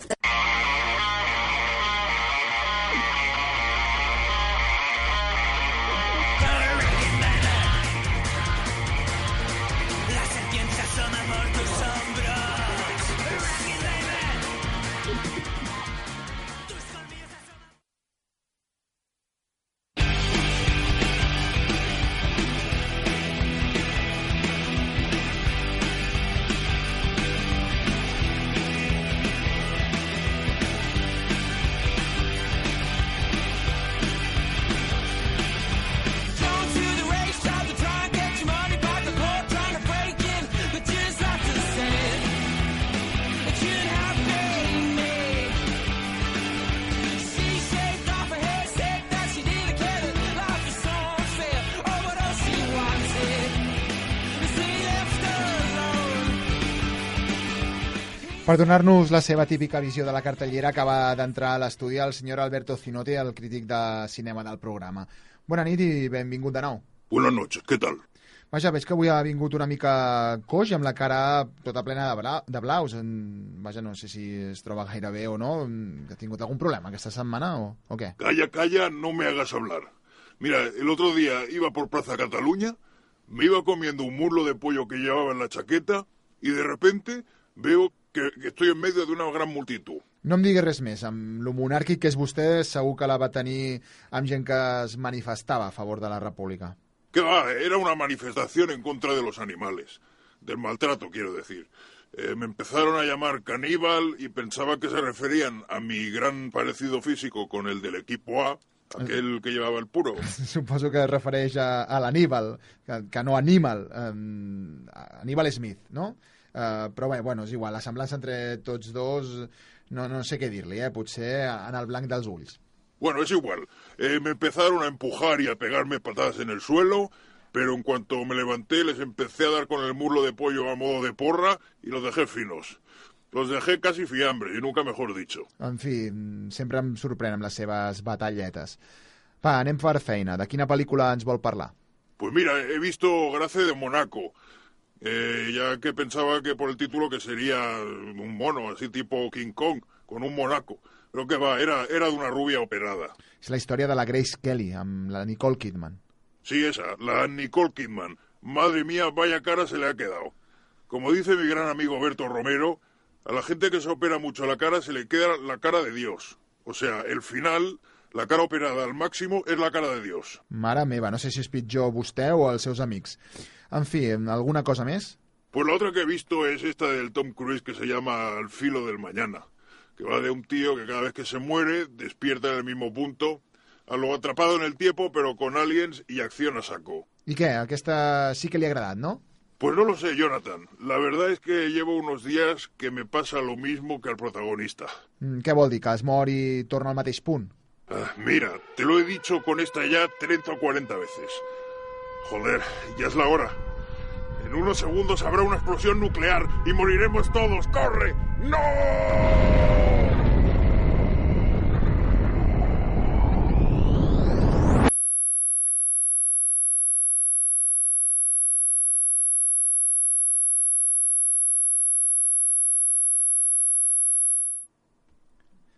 Per donar-nos la seva típica visió de la cartellera acaba d'entrar a l'estudi el senyor Alberto Zinote, el crític de cinema del programa. Bona nit i benvingut de nou. Buenas noches, ¿qué tal? Vaja, veig que avui ha vingut una mica coix, amb la cara tota plena de, bla, de blaus. Vaja, no sé si es troba gaire bé o no. Ha tingut algun problema aquesta setmana o, o què? Calla, calla, no me hagas hablar. Mira, el otro día iba por Plaza Cataluña, me iba comiendo un muslo de pollo que llevaba en la chaqueta y de repente veo que, que estoy en medio de una gran multitud. No em diguis res més. Amb lo monàrquic que és vostè, segur que la va tenir amb gent que es manifestava a favor de la república. Que va, era una manifestación en contra de los animales, del maltrato, quiero decir. Eh, me empezaron a llamar caníbal y pensaba que se referían a mi gran parecido físico con el del equipo A, aquel que llevaba el puro. <laughs> Suposo que es refereix a, a l'Aníbal, que, que no Anímal, um, Aníbal Smith, no? Uh, però bé, bueno, és igual, la semblança entre tots dos no, no sé què dir-li, eh? potser en el blanc dels ulls. Bueno, es igual. Eh, me empezaron a empujar y a pegarme patadas en el suelo, pero en cuanto me levanté les empecé a dar con el muslo de pollo a modo de porra y los dejé finos. Los dejé casi fiambres, y nunca mejor dicho. En fi, sempre em sorprèn amb les seves batalletes. Va, anem per feina. De quina pel·lícula ens vol parlar? Pues mira, he visto Grace de Monaco, eh, ya que pensaba que por el título que sería un mono, así tipo King Kong, con un monaco. Pero que va, era, era de una rubia operada. És la història de la Grace Kelly, amb la Nicole Kidman. Sí, esa, la Nicole Kidman. Madre mía, vaya cara se le ha quedado. Como dice mi gran amigo Berto Romero, a la gente que se opera mucho la cara se le queda la cara de Dios. O sea, el final, la cara operada al máximo, es la cara de Dios. Mare meva, no sé si és pitjor vostè o els seus amics. En fi, alguna cosa més? Pues la otra que he visto es esta del Tom Cruise que se llama Al filo del mañana, que va de un tío que cada vez que se muere despierta en el mismo punto, a lo atrapado en el tiempo pero con aliens y acción a saco. I què, aquesta sí que ha agradat, no? Pues no lo sé, Jonathan. La verdad es que llevo unos días que me pasa lo mismo que al protagonista. Mm, què vol dir, que es mor i torna al mateix punt? Ah, mira, te lo he dicho con esta ya 30 o 40 veces. Joder, ya es la hora. En unos segundos habrá una explosión nuclear y moriremos todos. ¡Corre! ¡No!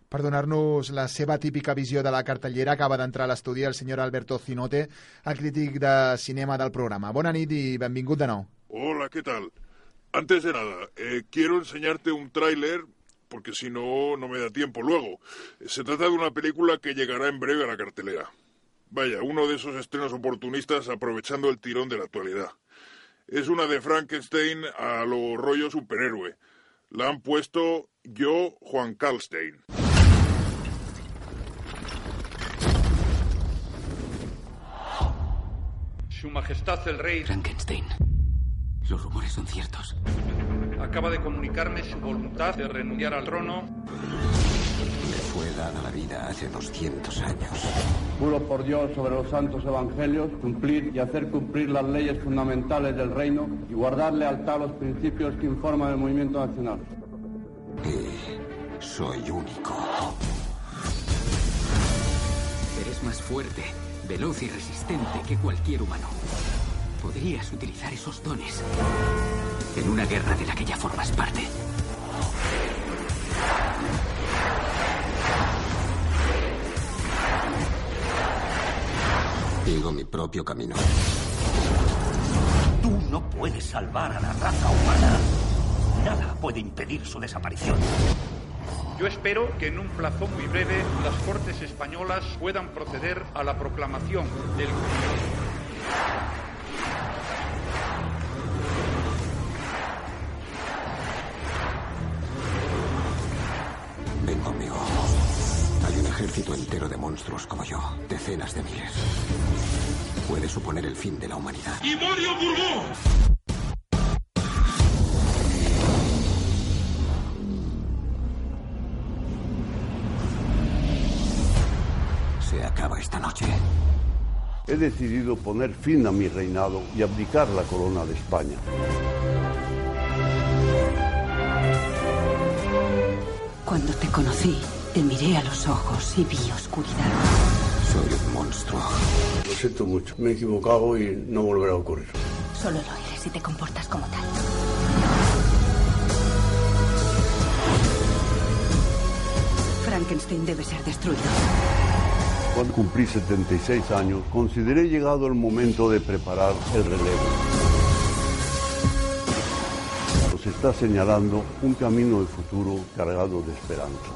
Per donar-nos la seva típica visió de la cartellera acaba d'entrar a l'estudi el senyor Alberto Zinote, el crític de cinema del programa. Bona nit i benvingut de nou. Hola, ¿qué tal? Antes de nada, eh, quiero enseñarte un tráiler porque si no, no me da tiempo luego. Se trata de una película que llegará en breve a la cartelera. Vaya, uno de esos estrenos oportunistas aprovechando el tirón de la actualidad. Es una de Frankenstein a lo rollo superhéroe. La han puesto yo, Juan Karlstein. Su Majestad el Rey Frankenstein. Los rumores son ciertos. acaba de comunicarme su voluntad de renunciar al trono. Me fue dada la vida hace 200 años. Juro por Dios sobre los santos evangelios cumplir y hacer cumplir las leyes fundamentales del reino y guardar lealtad a los principios que informan el movimiento nacional. Y soy único. Eres más fuerte, veloz y resistente que cualquier humano. Podrías utilizar esos dones en una guerra de la que ya formas parte. Sigo mi propio camino. Tú no puedes salvar a la raza humana. Nada puede impedir su desaparición. Yo espero que en un plazo muy breve las Cortes españolas puedan proceder a la proclamación del Ven conmigo. Hay un ejército entero de monstruos como yo, decenas de miles. Puede suponer el fin de la humanidad. ¡Y Mario! He decidido poner fin a mi reinado y abdicar la corona de España. Cuando te conocí, te miré a los ojos y vi oscuridad. Soy un monstruo. Lo siento mucho, me he equivocado y no volverá a ocurrir. Solo lo eres si te comportas como tal. Frankenstein debe ser destruido. Cuando cumplí 76 años, consideré llegado el momento de preparar el relevo. Nos está señalando un camino de futuro cargado de esperanza.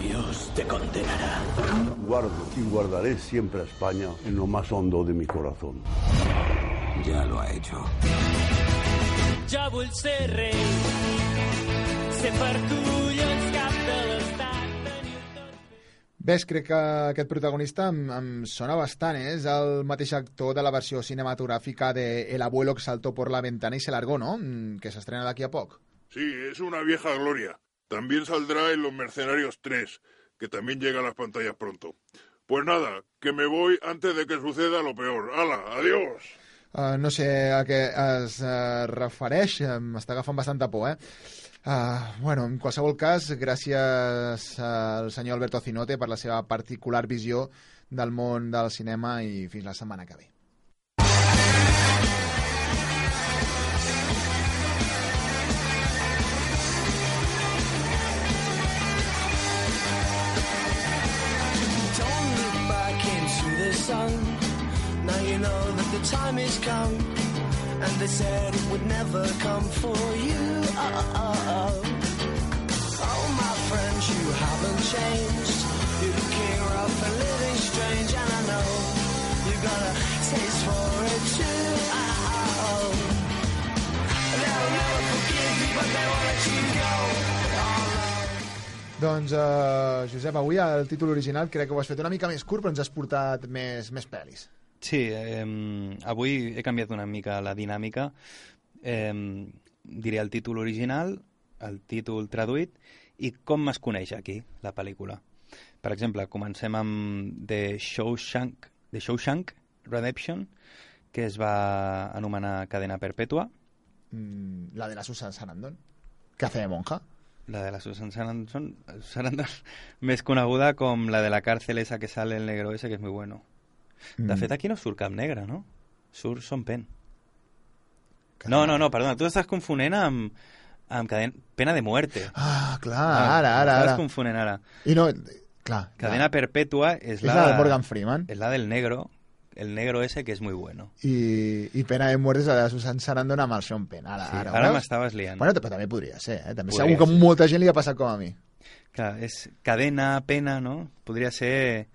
Dios te condenará. Guardo y guardaré siempre a España en lo más hondo de mi corazón. Ya lo ha hecho. Ja vull ser rei, ser per cap de l'estat. Ves, crec que aquest protagonista em, em sona bastant, eh? És el mateix actor de la versió cinematogràfica de El abuelo que saltó por la ventana y se largó, ¿no? Mm, Que s'estrena d'aquí a poc. Sí, es una vieja gloria. También saldrá en Los Mercenarios 3, que también llega a las pantallas pronto. Pues nada, que me voy antes de que suceda lo peor. ¡Hala! ¡Adiós! Uh, no sé a què es uh, refereix, m'està agafant bastanta por, eh? Uh, bueno, en qualsevol cas, gràcies al senyor Alberto Cinote per la seva particular visió del món del cinema i fins la setmana que ve. Don't look back into the sun. Time has come. And they said it would never come for you. Oh, oh, oh. Oh, my friends, you haven't changed. You're looking rough and living strange. And I know you've got a taste for it too. Oh, oh, oh. They'll never forgive you, but they won't let you go. Doncs, uh, Josep, avui el títol original crec que ho has fet una mica més curt, però ens has portat més, més pel·lis. Sí, eh, avui he canviat una mica la dinàmica. Eh, diré el títol original, el títol traduït i com es coneix aquí la pel·lícula. Per exemple, comencem amb The Shawshank, The Shawshank Redemption, que es va anomenar Cadena Perpètua. Mm, la de la Susan Sarandon, que de monja. La de la Susan Sarandon, Sarandon <laughs> més coneguda com la de la cárcel esa que sale el negro ese, que és muy bueno. De Mm. fet, aquí no surt cap negre, no? Surt Son Pen. No, no, no, perdona, tu estàs confonent amb, amb cadena, Pena de Muerte. Ah, clar, ara, ara, Estàs ara. confonent ara. I no, clar. Cadena Perpètua és És la... la de Morgan Freeman. És la del negro, el negro ese que és muy bueno. I, i Pena de Muerte és la de Susan Sarandon amb el Sean Penn. Ara, Sí, ara, ara m'estaves liant. Bueno, però també podria ser, eh? També Podria segur que ser. molta gent li ha passat com a mi. Clar, és cadena, pena, no? Podria ser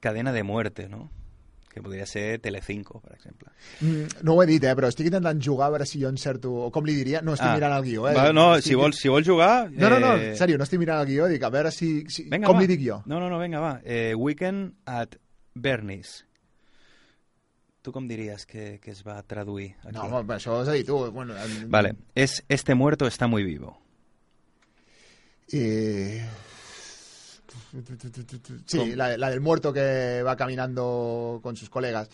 cadena de muerte, no? Que podria ser Telecinco, per exemple. Mm, no ho he dit, eh, però estic intentant jugar a veure si jo encerto... Com li diria? No, estic Ah. mirant el guió, eh? Va, no, estic... si vols, si vols jugar... No, no, no, eh, en sèrio, no estic mirant el guió, dic, a veure si... si... Vinga, com va. li dic jo? No, no, no, vinga, va. Eh, weekend at Bernie's. Tu com diries que, que es va traduir aquí? No, has de dir tu. Bueno, en- Vale, es Este muerto está muy vivo. Eh... Sí, la, la del muerto que va caminando con sus colegas.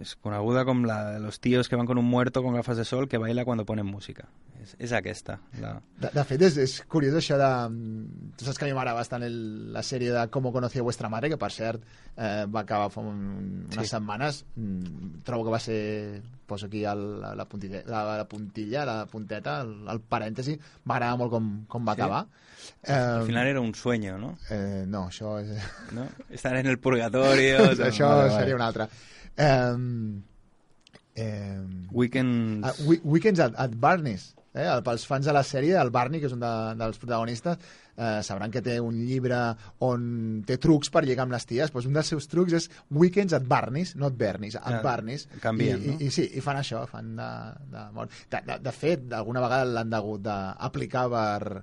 Es coneguda com la de los tíos que van con un muerto con gafas de sol que baila cuando ponen música. És, és aquesta. La... De, de fet, és, és curiós això de... mm, Tu saps que a mi m'agrada bastant el, la sèrie de Com conocí a vuestra madre, que per cert eh, va acabar fa un, unes Sí. setmanes. Mm, trobo que va ser... Poso aquí el, la, la, puntilla, la, la puntilla, la punteta, el, el parèntesi. M'agrada molt com, com va Sí? acabar. Al final era un sueño, ¿no? Eh, no, això és... ¿No? Estar en el purgatorio. <laughs> Això Vale, vale. seria una altra. Um, um, Weekends... Uh, we, weekends at, at Barney's. Eh? El- Pels fans de la sèrie, el Barney, que és un de, dels protagonistes, eh, sabran que té un llibre on té trucs per lligar amb les ties. Pues un dels seus trucs és Weekends at Barney's, not Bernie's, at Ah, Barney's. canvien, I, no? i, I, sí, i fan això, fan de... De, mort. de, de, de fet, alguna vegada l'han degut d'aplicar per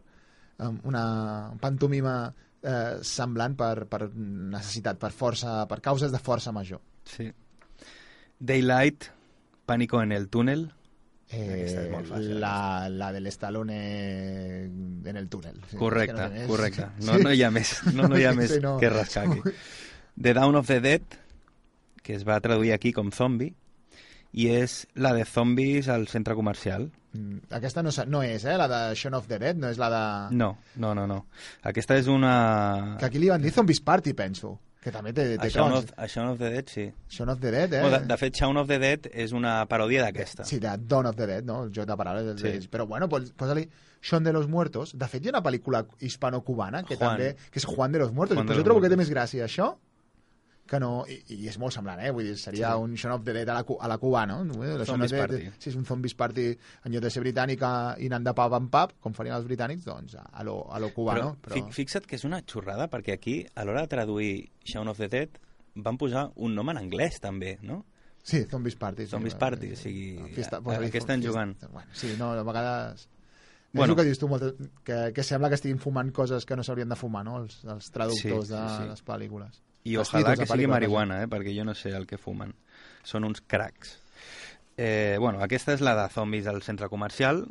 um, una pantomima eh, semblant per, per necessitat, per força, per causes de força major. Sí. Daylight, Pánico en el túnel. Eh, fàcil. la, la del Stallone en el túnel. Sí, Correcte, no més. correcte. <laughs> No, no hi ha més, no, no hi ha més Sí, no. que rascar aquí. The Dawn of the Dead, que es va traduir aquí com Zombie, i és la de zombies al centre comercial. Mm, Aquesta no, no és, eh? La de Shaun of the Dead, no és la de... No, no, no, no. Aquesta és una... Que aquí li van dir Zombies Party, penso. Que també té, té A Shaun, trons. of, a Shaun of the Dead, sí. Shaun of the Dead, eh? Bueno, de, de fet, Shaun of the Dead és una paròdia d'aquesta. Sí, de Dawn of the Dead, no? El joc de paraules. Sí. Sí. Però bueno, pues, posa-li Shaun de los Muertos. De fet, hi ha una pel·lícula hispano-cubana que Juan. també... que és Juan de los Muertos. Juan pues jo trobo que té més gràcia això que no... I, i és molt semblant, eh? Vull dir, seria Sí. un Shaun of the Dead a la, a la Cuba, no? La Shaun Zombies Dead, Party. Si és un Zombies Party en lloc de ser britànica i anant de pub en pub, com farien els britànics, doncs a lo, a lo cubano. Però, fi- fixa't que és una xorrada, perquè aquí, a l'hora de traduir Shaun of the Dead, van posar un nom en anglès, també, no? Sí, Zombies Party. sí. Zombies Party, o sigui, Fiesta, a, què estan fiesta. jugant? Bueno, sí, no, a vegades... Bueno. És el que dius tu, moltes, que, que sembla que estiguin fumant coses que no s'haurien de fumar, no?, els, els traductors Sí, de sí, sí. les pel·lícules. I ojalà títols que sigui marihuana, eh? perquè jo no sé el que fumen. Són uns cracs. Eh, bueno, aquesta és la de Zombies al centre comercial,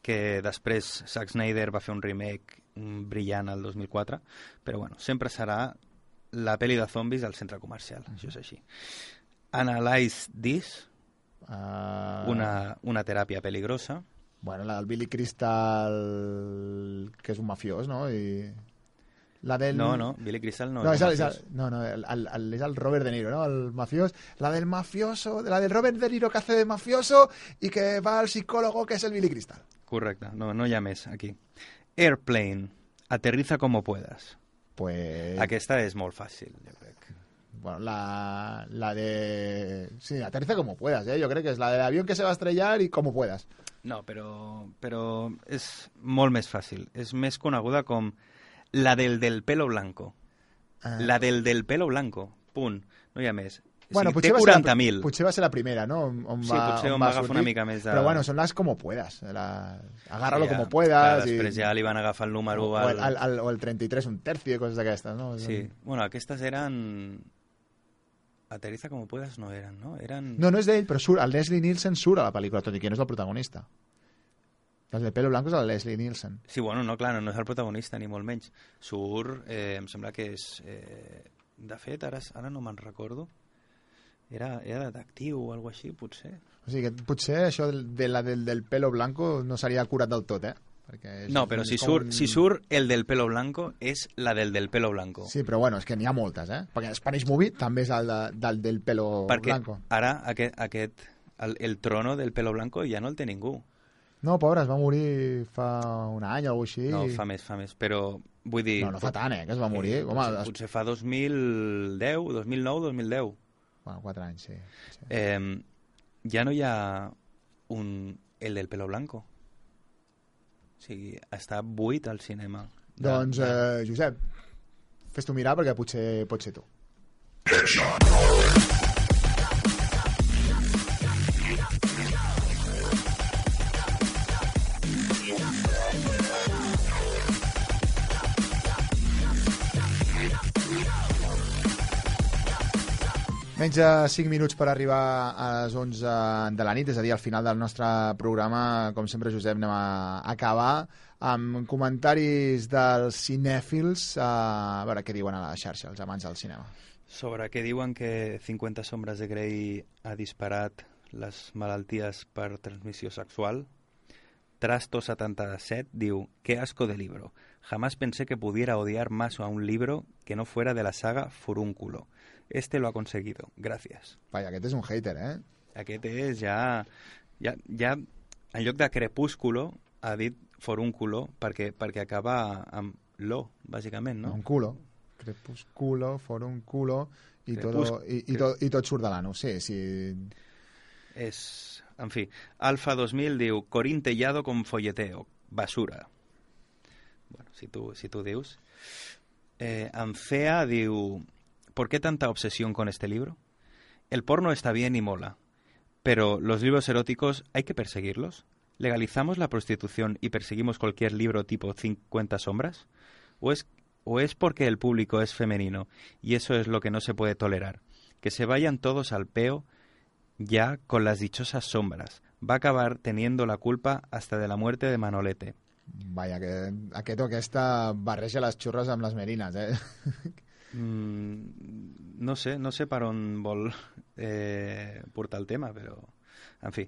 que després Zack Snyder va fer un remake mm, brillant al 2004, però bueno, sempre serà la pel·li de zombies al centre comercial, això és així. Analyze This, Uh, una, una teràpia peligrosa. Bueno, la del Billy Crystal, que és un mafiós, no? I la del... No, no, Billy Crystal no, no, el, mafiós. no, no el, el, és el Robert De Niro, no? El mafiós. La del mafioso, la del Robert De Niro que hace de mafioso y que va al psicólogo que es el Billy Crystal. Correcte, no, no més aquí. Airplane, aterriza como puedas. Pues... Aquesta és molt fàcil, jo crec. Bueno, la, la de... Sí, aterriza como puedas, ¿eh? Yo creo que es la del avión que se va a estrellar y como puedas. No, però, però és molt més fàcil. És més coneguda com la del del pelo blanco. Ah. La del del pelo blanco. Punt. No. O Bueno, sigui, potser, té va ser la, 40.000. potser va ser la primera, no? On, on Sí, va, potser on va va agafar una sortir. mica més de- Però bueno, són les como puedas. La... Agárralo Ja, como clar, puedas. després i... ja li van agafar el número o, al... el, o el 33, un tercio i coses d'aquestes, no? Sí, bueno, aquestes eren... Aterriza como puedas no eren, no? Eren... No, no és d'ell, però surt, el Leslie Nielsen surt a la pel·lícula, tot i que no és el protagonista. El de pelo blanco és el Leslie Nielsen. Sí, bueno, no, clar, no, no és el protagonista, ni molt menys. Surt, eh, em sembla que és... Eh, de fet, ara, ara no me'n recordo. Era, era detectiu o alguna així, potser. O sigui que potser això del, de la del, del pelo blanco no seria curat del tot, eh? Perquè és, No, però si surt, un- si surt el del pelo blanco, és la del del pelo blanco. Sí, però bueno, és que n'hi ha moltes, eh? Perquè Spanish Movie també és el de, del, del pelo Perquè blanco. ara aquest, aquest el, el trono del pelo blanco ja no el té ningú. No, pobre, es va morir fa un any o alguna així. No, fa més, fa més. Però vull dir... No, no fa tant, eh, que es va morir. Home, potser, es- potser fa 2010, 2009, 2010. Bueno, quatre anys, sí. sí. Eh, ja no hi ha un, el del pelo blanco. O sigui, està buit al cinema. De- Doncs, eh, Josep, fes tu mirar perquè potser pot ser tu. Menys de 5 minuts per arribar a les 11 de la nit, és a dir, al final del nostre programa, com sempre, Josep, anem a acabar amb comentaris dels cinèfils, eh, a veure què diuen a la xarxa, els amants del cinema. Sobre què diuen que 50 sombres de Grey ha disparat les malalties per transmissió sexual. Trasto77 diu, qué asco de libro. Jamás pensé que pudiera odiar más a un libro que no fuera de la saga Furúnculo. Este lo ha conseguido. Gracias. Vaja, aquest és un hater, eh? Aquest és ja... Ja, ja en lloc de crepúsculo, ha dit forúnculo perquè, perquè acaba amb lo, bàsicament, no? Un culo. Crepusculo, forum culo, i, Crepus- todo, i, i, tot, i tot surt de l'ano. Sí, sí. És... En fi, Alfa 2000 diu Corín Tellado con folleteo. Basura. Bueno, si tu, si tu dius. Eh, Ancea diu ¿Por qué tanta obsesión con este libro? El porno está bien y mola, pero los libros eróticos hay que perseguirlos. ¿Legalizamos la prostitución y perseguimos cualquier libro tipo 50 sombras? ¿O es, ¿O es porque el público es femenino y eso es lo que no se puede tolerar? Que se vayan todos al peo ya con las dichosas sombras. Va a acabar teniendo la culpa hasta de la muerte de Manolete. Vaja, que aquest o aquesta barreja les xurres amb les merines, eh? <laughs> Mm, no sé, no sé per on vol eh, portar el tema, però... En fi,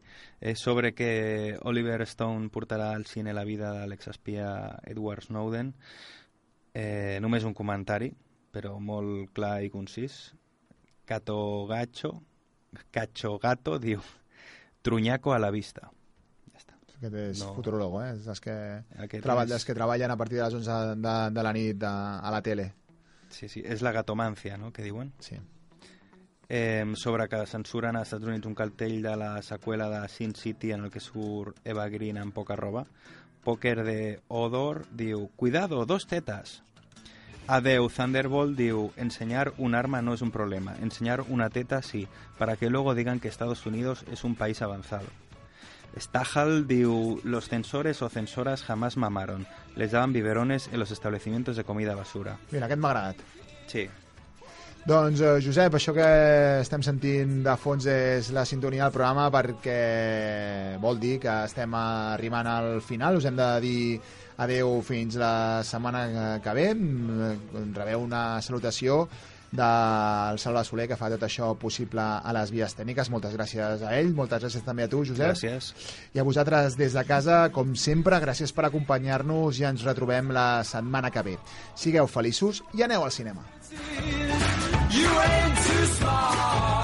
és sobre que Oliver Stone portarà al cine la vida de l'exespia Edward Snowden. Eh, només un comentari, però molt clar i concís. Cato Gacho, Cacho Gato, diu Truñaco a la vista. Aquest és No. futurologo, eh? És dels que, treball, és- que treballen a partir de les 11 de, de la nit a, a la tele. Sí, sí, és la gatomancia, no?, que diuen. Sí. Eh, sobre que censuren als Estats Units un cartell de la seqüela de Sin City en el que surt Eva Green amb poca roba. Poker de Odor diu, cuidado, dos tetas. Adeu Thunderbolt diu, enseñar un arma no es un problema, enseñar una teta sí, para que luego digan que Estados Unidos es un país avanzado. Stajal diu, los censores o censoras jamás mamaron, les daban biberones en los establecimientos de comida basura. Mira, aquest m'ha agradat. Sí, Doncs, eh, Josep, això que estem sentint de fons és la sintonia del programa perquè vol dir que estem arribant al final. Us hem de dir adeu fins la setmana que ve. Rebeu una salutació del Salva Soler, que fa tot això possible a les vies tècniques. Moltes gràcies a ell, moltes gràcies també a tu, Josep. Gràcies. I a vosaltres des de casa, com sempre, gràcies per acompanyar-nos i ens retrobem la setmana que ve. Sigueu feliços i aneu al cinema. You ain't too smart.